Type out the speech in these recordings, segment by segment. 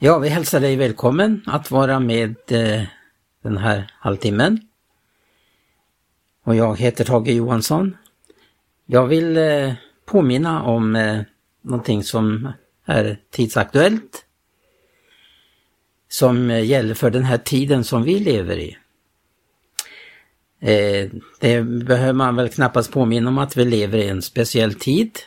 Ja, vi hälsar dig välkommen att vara med eh, den här halvtimmen. Och jag heter Tage Johansson. Jag vill eh, påminna om eh, någonting som är tidsaktuellt. Som gäller för den här tiden som vi lever i. Eh, det behöver man väl knappast påminna om att vi lever i en speciell tid.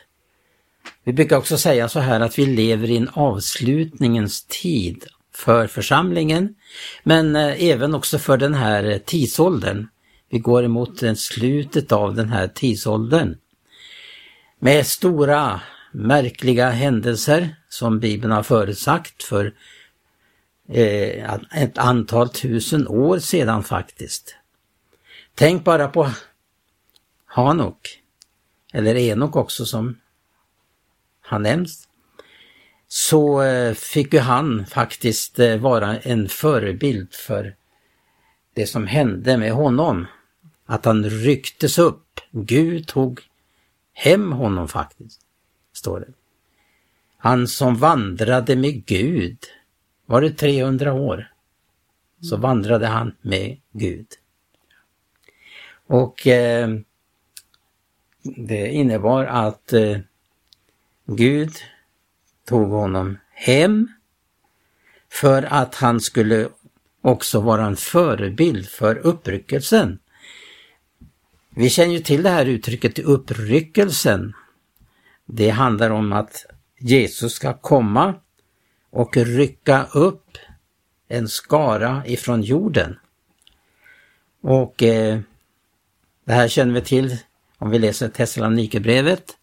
Vi brukar också säga så här att vi lever i en avslutningens tid för församlingen, men eh, även också för den här eh, tidsåldern. Vi går emot eh, slutet av den här tidsåldern. Med stora märkliga händelser som Bibeln har förutsagt för ett antal tusen år sedan faktiskt. Tänk bara på Hanok, eller Enok också som han nämns, så eh, fick ju han faktiskt eh, vara en förebild för det som hände med honom. Att han rycktes upp. Gud tog hem honom faktiskt, står det. Han som vandrade med Gud, var det 300 år, så vandrade han med Gud. Och eh, det innebar att eh, Gud tog honom hem för att han skulle också vara en förebild för uppryckelsen. Vi känner ju till det här uttrycket uppryckelsen. Det handlar om att Jesus ska komma och rycka upp en skara ifrån jorden. Och eh, det här känner vi till om vi läser Thessalonikerbrevet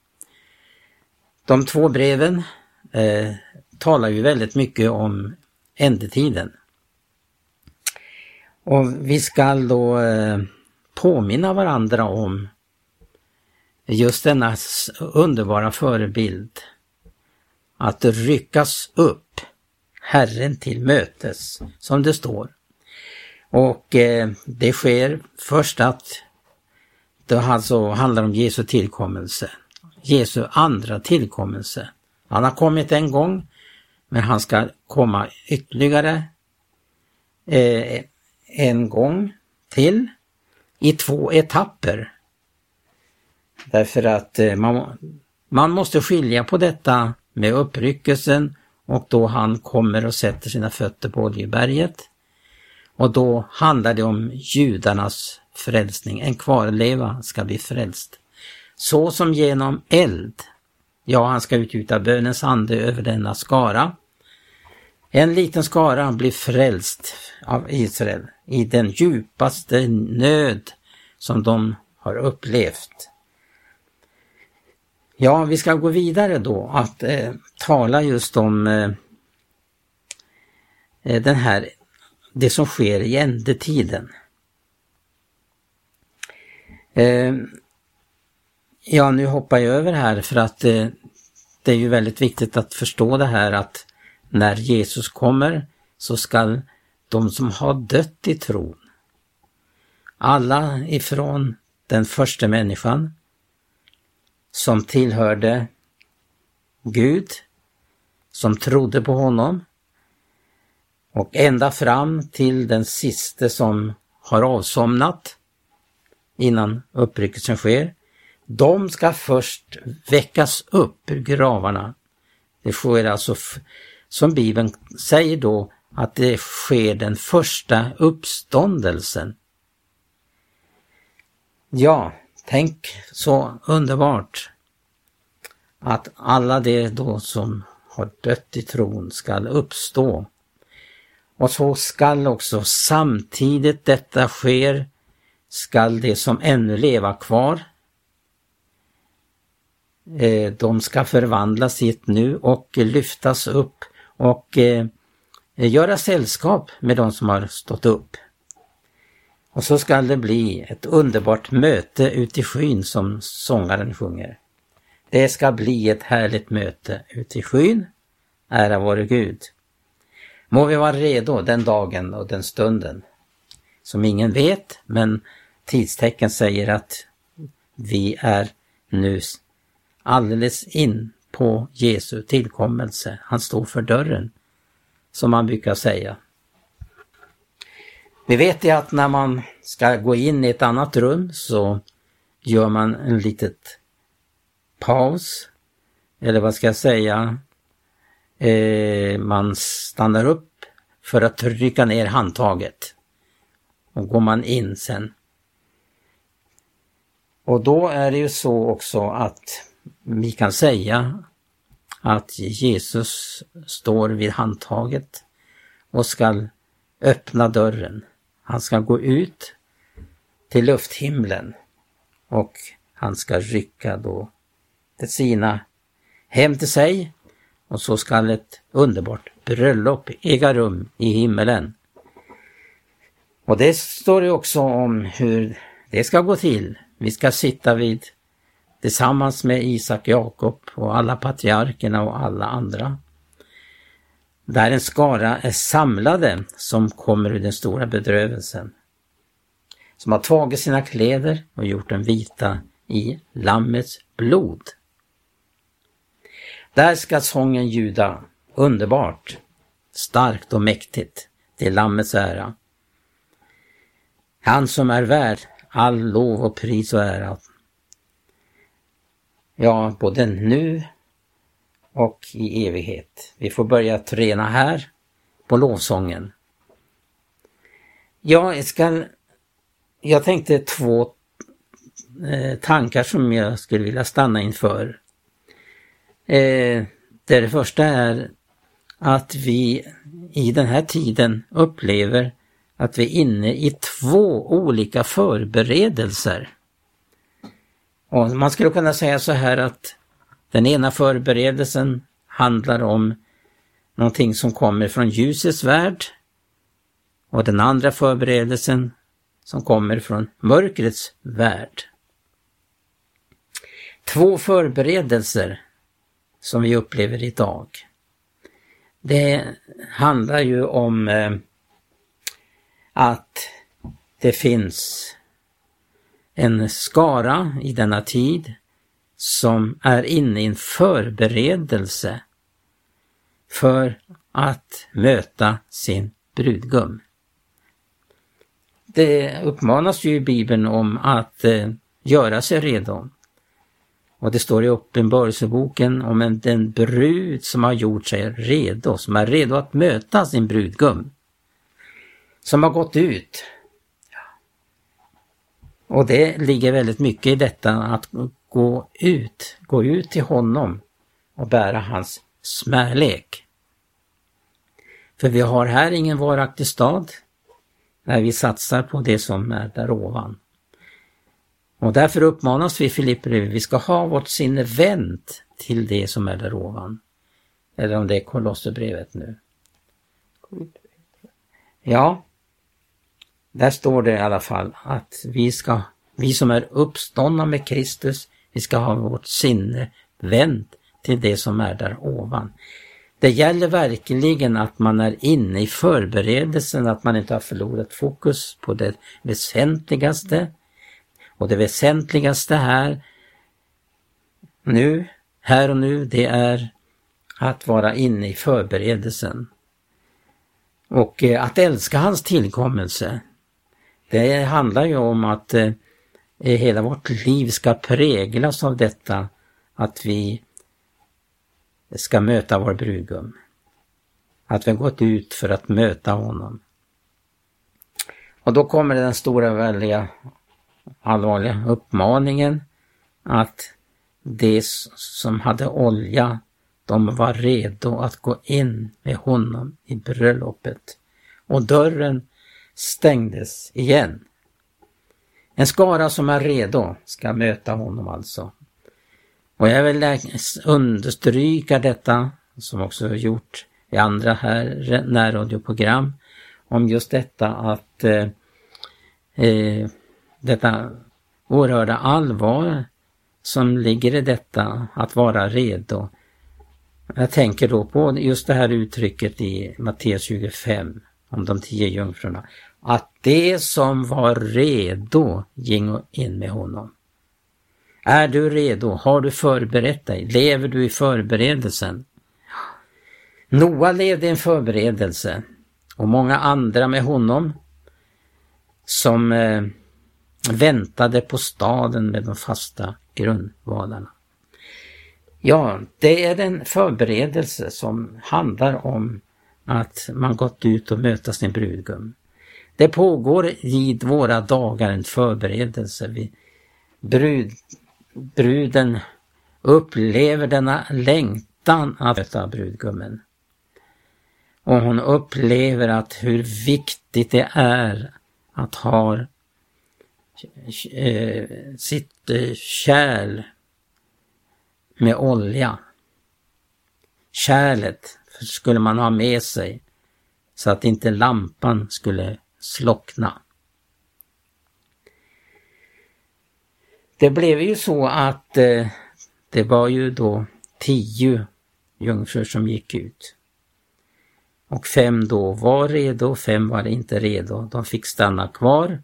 de två breven eh, talar ju väldigt mycket om ändetiden. Och vi ska då eh, påminna varandra om just denna underbara förebild. Att ryckas upp, Herren till mötes, som det står. Och eh, det sker först att det alltså handlar om Jesu tillkommelse. Jesu andra tillkommelse. Han har kommit en gång, men han ska komma ytterligare eh, en gång till i två etapper. Därför att eh, man, man måste skilja på detta med uppryckelsen och då han kommer och sätter sina fötter på Oljeberget. Och då handlar det om judarnas frälsning. En kvarleva ska bli frälst så som genom eld. Ja, han ska utgjuta bönens ande över denna skara. En liten skara blir frälst av Israel i den djupaste nöd som de har upplevt. Ja, vi ska gå vidare då att eh, tala just om eh, eh den här, det som sker i ändetiden. Eh, Ja, nu hoppar jag över här för att eh, det är ju väldigt viktigt att förstå det här att när Jesus kommer så skall de som har dött i tron, alla ifrån den första människan som tillhörde Gud, som trodde på honom och ända fram till den siste som har avsomnat innan uppryckelsen sker. De ska först väckas upp ur gravarna. Det sker alltså, som Bibeln säger då, att det sker den första uppståndelsen. Ja, tänk så underbart att alla de då som har dött i tron skall uppstå. Och så skall också samtidigt detta sker, skall de som ännu leva kvar Eh, de ska förvandlas hit nu och lyftas upp och eh, göra sällskap med de som har stått upp. Och så ska det bli ett underbart möte ute i skyn som sångaren sjunger. Det ska bli ett härligt möte ute i skyn. Ära vare Gud. Må vi vara redo den dagen och den stunden. Som ingen vet, men tidstecken säger att vi är nu alldeles in på Jesu tillkommelse. Han står för dörren. som man brukar säga. Vi vet ju att när man ska gå in i ett annat rum så gör man en litet paus. Eller vad ska jag säga? Eh, man stannar upp för att trycka ner handtaget. Och går man in sen. Och då är det ju så också att vi kan säga att Jesus står vid handtaget och ska öppna dörren. Han ska gå ut till lufthimlen och han ska rycka då det sina hem till sig och så skall ett underbart bröllop äga rum i himmelen. Och det står ju också om hur det ska gå till. Vi ska sitta vid tillsammans med Isak, Jakob och alla patriarkerna och alla andra. Där en skara är samlade som kommer ur den stora bedrövelsen. Som har tagit sina kläder och gjort dem vita i Lammets blod. Där ska sången ljuda underbart, starkt och mäktigt till Lammets ära. Han som är värd all lov och pris och ära. Ja, både nu och i evighet. Vi får börja träna här på lovsången. Ja, jag, ska, jag tänkte två eh, tankar som jag skulle vilja stanna inför. Eh, det första är att vi i den här tiden upplever att vi är inne i två olika förberedelser. Och man skulle kunna säga så här att den ena förberedelsen handlar om någonting som kommer från ljusets värld och den andra förberedelsen som kommer från mörkrets värld. Två förberedelser som vi upplever idag. Det handlar ju om eh, att det finns en skara i denna tid som är inne i en förberedelse för att möta sin brudgum. Det uppmanas ju i Bibeln om att eh, göra sig redo. Och det står i Uppenbarelseboken om en, den brud som har gjort sig redo, som är redo att möta sin brudgum. Som har gått ut. Och det ligger väldigt mycket i detta att gå ut, gå ut till honom och bära hans smärlek. För vi har här ingen varaktig stad när vi satsar på det som är där ovan. Och därför uppmanas vi i Filipperbrevet, vi ska ha vårt sinne vänt till det som är där ovan. Eller om det är Kolosserbrevet nu. Ja, där står det i alla fall att vi ska, vi som är uppståndna med Kristus, vi ska ha vårt sinne vänt till det som är där ovan. Det gäller verkligen att man är inne i förberedelsen, att man inte har förlorat fokus på det väsentligaste. Och det väsentligaste här, nu, här och nu, det är att vara inne i förberedelsen. Och eh, att älska hans tillkommelse. Det handlar ju om att eh, hela vårt liv ska präglas av detta att vi ska möta vår brudgum. Att vi har gått ut för att möta honom. Och då kommer den stora väldiga allvarliga uppmaningen att de som hade olja, de var redo att gå in med honom i bröllopet. Och dörren stängdes igen. En skara som är redo ska möta honom alltså. Och jag vill understryka detta, som också gjort i andra här närradioprogram, om just detta att eh, eh, detta oerhörda allvar som ligger i detta att vara redo. Jag tänker då på just det här uttrycket i Matteus 25 om de tio jungfrurna. Att det som var redo gingo in med honom. Är du redo? Har du förberett dig? Lever du i förberedelsen? Noa levde i en förberedelse och många andra med honom som eh, väntade på staden med de fasta grundvalarna. Ja, det är en förberedelse som handlar om att man gått ut och möta sin brudgum. Det pågår i våra dagar en förberedelse. Vi, brud, bruden upplever denna längtan att möta brudgummen. Och hon upplever att hur viktigt det är att ha eh, sitt eh, kärl med olja. Kärlet skulle man ha med sig så att inte lampan skulle slockna. Det blev ju så att eh, det var ju då tio jungfrur som gick ut. Och fem då var redo, fem var inte redo. De fick stanna kvar.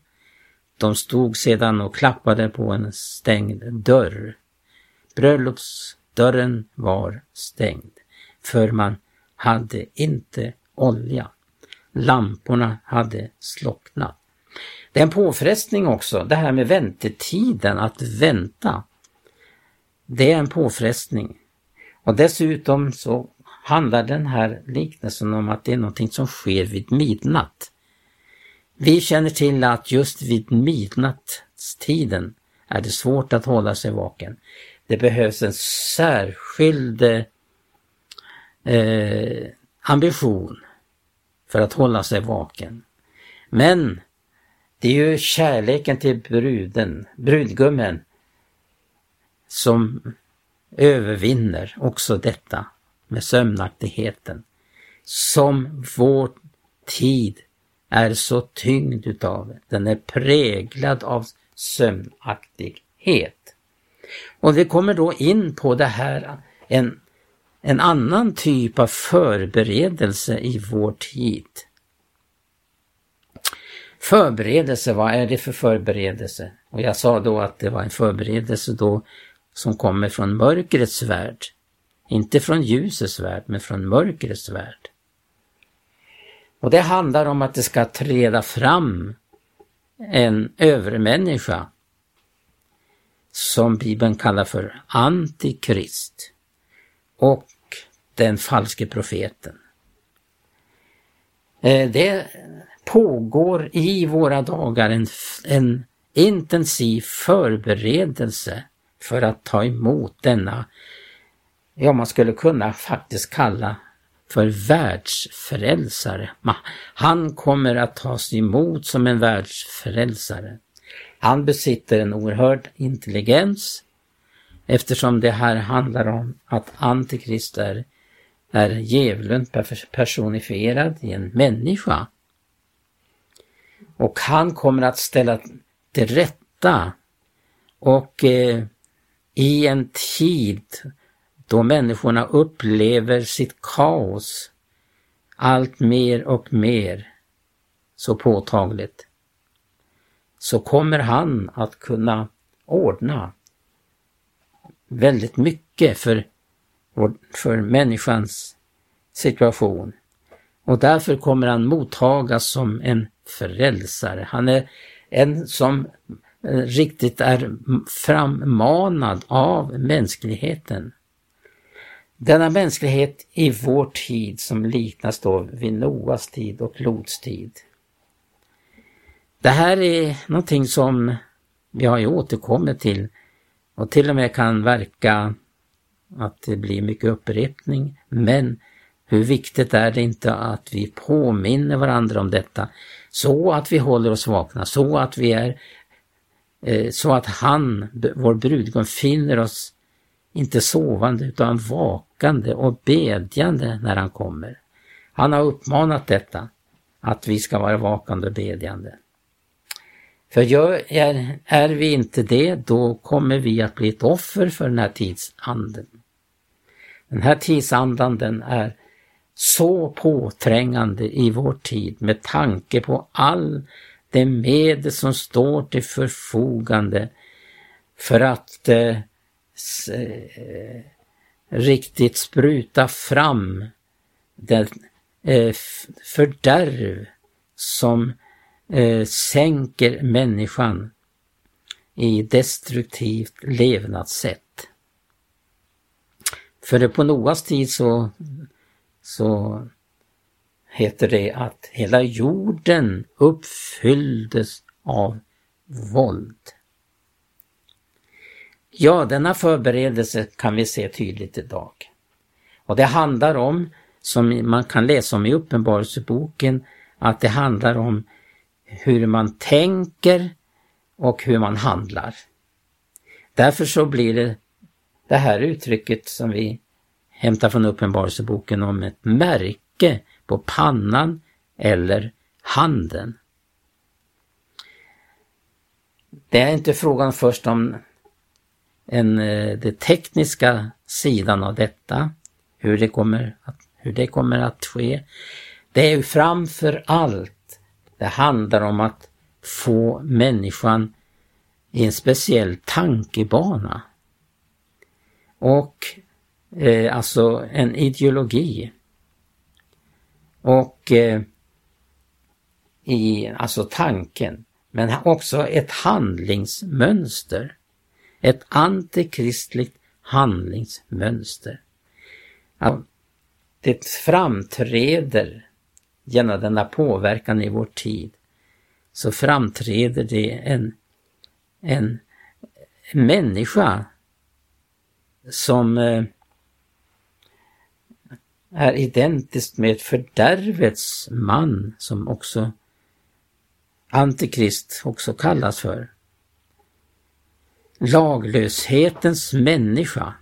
De stod sedan och klappade på en stängd dörr. Bröllopsdörren var stängd, för man hade inte olja. Lamporna hade slocknat. Det är en påfrestning också, det här med väntetiden, att vänta. Det är en påfrestning. Och dessutom så handlar den här liknelsen om att det är någonting som sker vid midnatt. Vi känner till att just vid midnattstiden är det svårt att hålla sig vaken. Det behövs en särskild eh, ambition för att hålla sig vaken. Men det är ju kärleken till bruden, brudgummen, som övervinner också detta med sömnaktigheten. Som vår tid är så tyngd utav. Den är präglad av sömnaktighet. Och vi kommer då in på det här, en en annan typ av förberedelse i vår tid. Förberedelse, vad är det för förberedelse? Och jag sa då att det var en förberedelse då som kommer från mörkrets värld. Inte från ljusets värld, men från mörkrets värld. Och det handlar om att det ska träda fram en övermänniska som Bibeln kallar för Antikrist. Och den falske profeten. Eh, det pågår i våra dagar en, en intensiv förberedelse för att ta emot denna, ja man skulle kunna faktiskt kalla för världsfrälsare. Han kommer att tas emot som en världsfrälsare. Han besitter en oerhörd intelligens eftersom det här handlar om att Antikrist är är djävulen personifierad i en människa. Och han kommer att ställa till rätta och eh, i en tid då människorna upplever sitt kaos allt mer och mer så påtagligt så kommer han att kunna ordna väldigt mycket för för människans situation. Och därför kommer han mottagas som en frälsare. Han är en som eh, riktigt är frammanad av mänskligheten. Denna mänsklighet i vår tid som liknas då vid Noas tid och Lots tid. Det här är någonting som vi har ju återkommit till och till och med kan verka att det blir mycket upprepning. Men hur viktigt är det inte att vi påminner varandra om detta så att vi håller oss vakna, så att vi är eh, så att han, vår brudgum, finner oss inte sovande utan vakande och bedjande när han kommer. Han har uppmanat detta, att vi ska vara vakande och bedjande. För gör, är, är vi inte det, då kommer vi att bli ett offer för den här tidsanden. Den här tidsandan den är så påträngande i vår tid med tanke på all de medel som står till förfogande för att eh, eh riktigt spruta fram det eh, fördärv som eh, sänker människan i destruktivt levnadssätt. För på Noas tid så, så heter det att hela jorden uppfylldes av våld. Ja, denna förberedelse kan vi se tydligt idag. Och det handlar om, som man kan läsa om i Uppenbarelseboken, att det handlar om hur man tänker och hur man handlar. Därför så blir det det här uttrycket som vi hämtar från Uppenbarelseboken om ett märke på pannan eller handen. Det är inte frågan först om en, eh, det tekniska sidan av detta, hur det kommer att, hur det kommer att ske. Det är framför allt, det handlar om att få människan i en speciell tankebana. Och eh, alltså en ideologi. Och eh, i alltså tanken, men också ett handlingsmönster. Ett antikristligt handlingsmönster. Att det framträder genom denna påverkan i vår tid så framträder det en, en människa som eh, är identiskt med fördärvets man som också Antikrist också kallas för. Laglöshetens människa.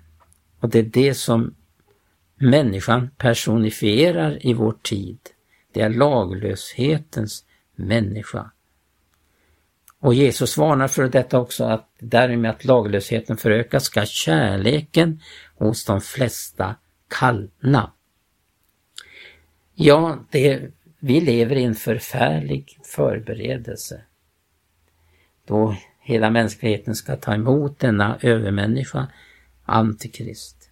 Och det är det som människan personifierar i vår tid. Det är laglöshetens människa. Och Jesus varnar för detta också att därmed att laglösheten förökas ska kärleken hos de flesta kallna. Ja, det, vi lever i en förfärlig förberedelse. Då hela mänskligheten ska ta emot denna övermänniska, Antikrist.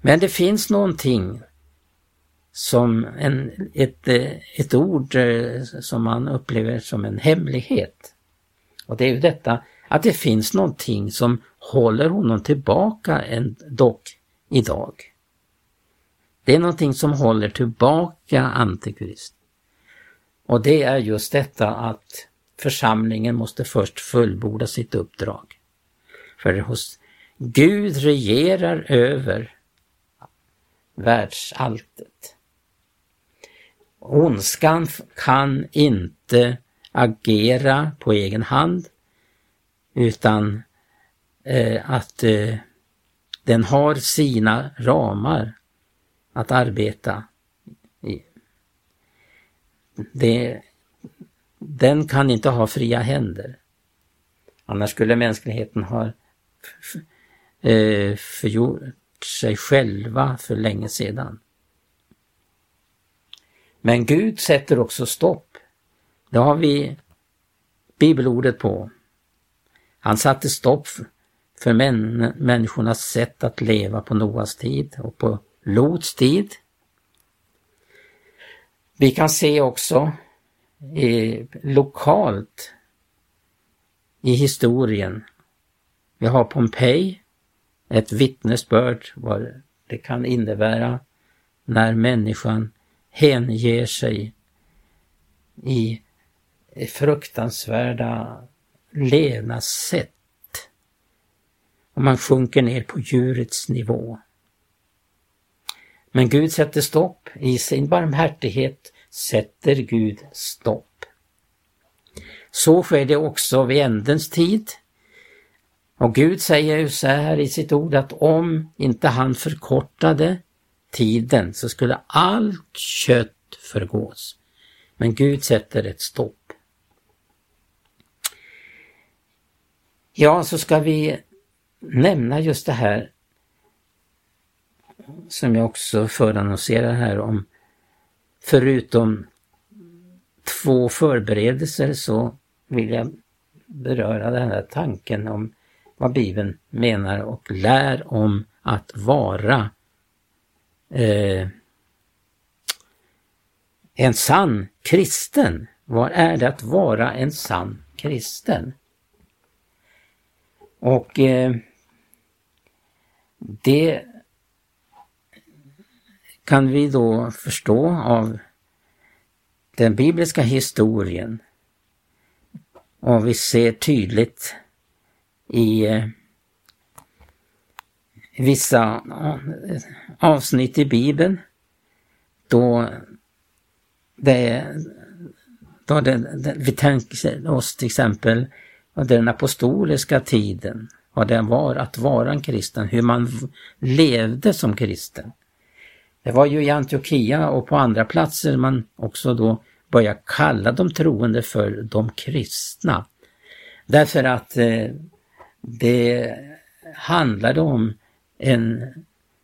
Men det finns någonting som en, ett, eh, ett ord eh, som man upplever som en hemlighet. Och det är ju detta att det finns någonting som håller honom tillbaka dock idag. Det är någonting som håller tillbaka Antikrist. Och det är just detta att församlingen måste först fullborda sitt uppdrag. För hos Gud regerar över världsalltet. Ondskan kan inte agera på egen hand utan eh, att eh, den har sina ramar att arbeta i. Det, den kan inte ha fria händer. Annars skulle mänskligheten ha eh, förgjort sig själva för länge sedan. Men Gud sätter också stopp. Det har vi bibelordet på. Han satte stopp för män, människornas sätt att leva på Noas tid och på Lots tid. Vi kan se också eh, lokalt i historien. Vi har Pompeji, ett vittnesbörd vad det kan innebära när människan hänger sig i fruktansvärda levnadssätt. Och man sjunker ner på djurets nivå. Men Gud sätter stopp. I sin barmhärtighet sätter Gud stopp. Så sker det också vid ändens tid. Och Gud säger ju så här i sitt ord att om inte han förkortade tiden så skulle allt kött förgås. Men Gud sätter ett stopp. Ja, så ska vi nämna just det här som jag också förannonserar här om. Förutom två förberedelser så vill jag beröra den här tanken om vad Bibeln menar och lär om att vara eh, En sann kristen, vad är det att vara en sann kristen? Och eh, det kan vi då förstå av den bibliska historien. Och vi ser tydligt i eh, vissa avsnitt i Bibeln då det, då det, det, vi tänker oss till exempel den apostoliska tiden, vad det var att vara en kristen, hur man levde som kristen. Det var ju i Antiochia och på andra platser man också då började kalla de troende för de kristna. Därför att eh, det handlade om en,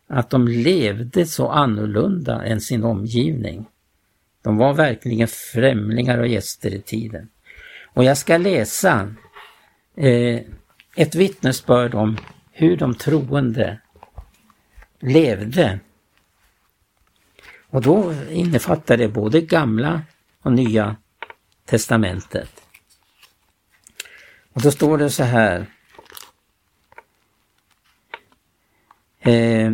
att de levde så annorlunda än sin omgivning. De var verkligen främlingar och gäster i tiden. Och jag ska läsa eh, ett vittnesbörd om hur de troende levde. Och då innefattar det både gamla och nya testamentet. Och då står det så här. Eh,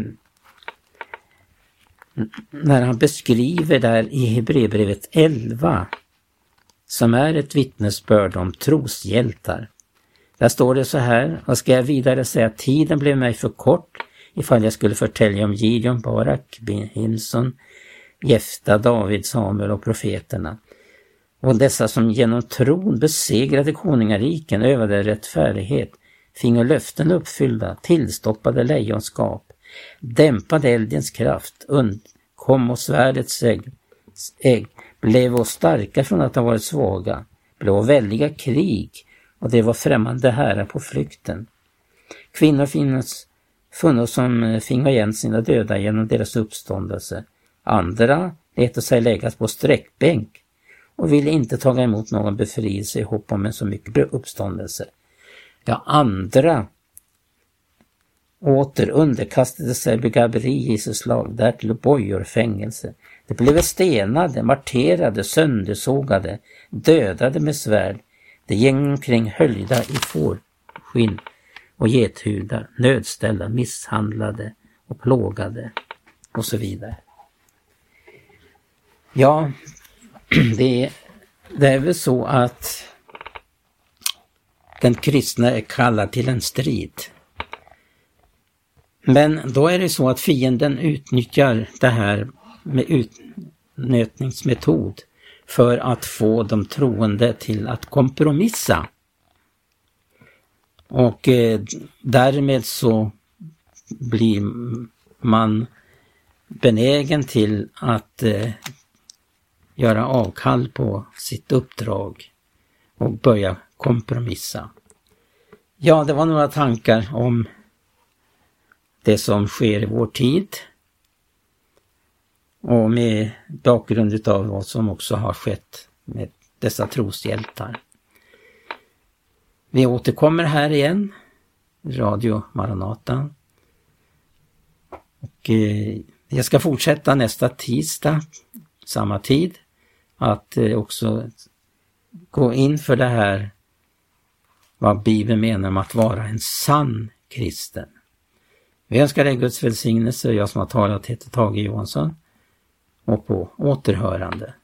när han beskriver där i Hebreerbrevet 11, som är ett vittnesbörd om troshjältar. Där står det så här, vad ska jag vidare säga, tiden blev mig för kort ifall jag skulle förtälja om Gideon, Barak, Hinson, Jefta, David, Samuel och profeterna. Och dessa som genom tron besegrade konungariken, övade rättfärdighet, fingo löften uppfyllda, tillstoppade lejonskap, dämpade eldens kraft, undkom och svärdets ägg, ägg, blev oss starka från att ha varit svaga, blev väldiga krig och det var främmande herrar på flykten. Kvinnor finns funnits som fingo igen sina döda genom deras uppståndelse. Andra lät sig läggas på sträckbänk och ville inte taga emot någon befrielse i hopp om en så mycket uppståndelse. Ja, andra åter underkastade sig begaberi Jesus lag, därtill bojor, fängelse. De blev stenade, marterade, söndersågade, dödade med svärd. De gäng omkring höljda i fårskinn och gethudar, nödställda, misshandlade och plågade och så vidare. Ja, det, det är väl så att den kristna är kallad till en strid. Men då är det så att fienden utnyttjar det här med utnötningsmetod för att få de troende till att kompromissa. Och eh, därmed så blir man benägen till att eh, göra avkall på sitt uppdrag och börja kompromissa. Ja, det var några tankar om det som sker i vår tid och med bakgrund utav vad som också har skett med dessa troshjältar. Vi återkommer här igen, Radio Maranata. Och eh, jag ska fortsätta nästa tisdag, samma tid, att eh, också gå in för det här vad Bibeln menar med att vara en sann kristen. Vi önskar dig Guds välsignelse. Jag som har talat heter Tage Johansson. Och på återhörande.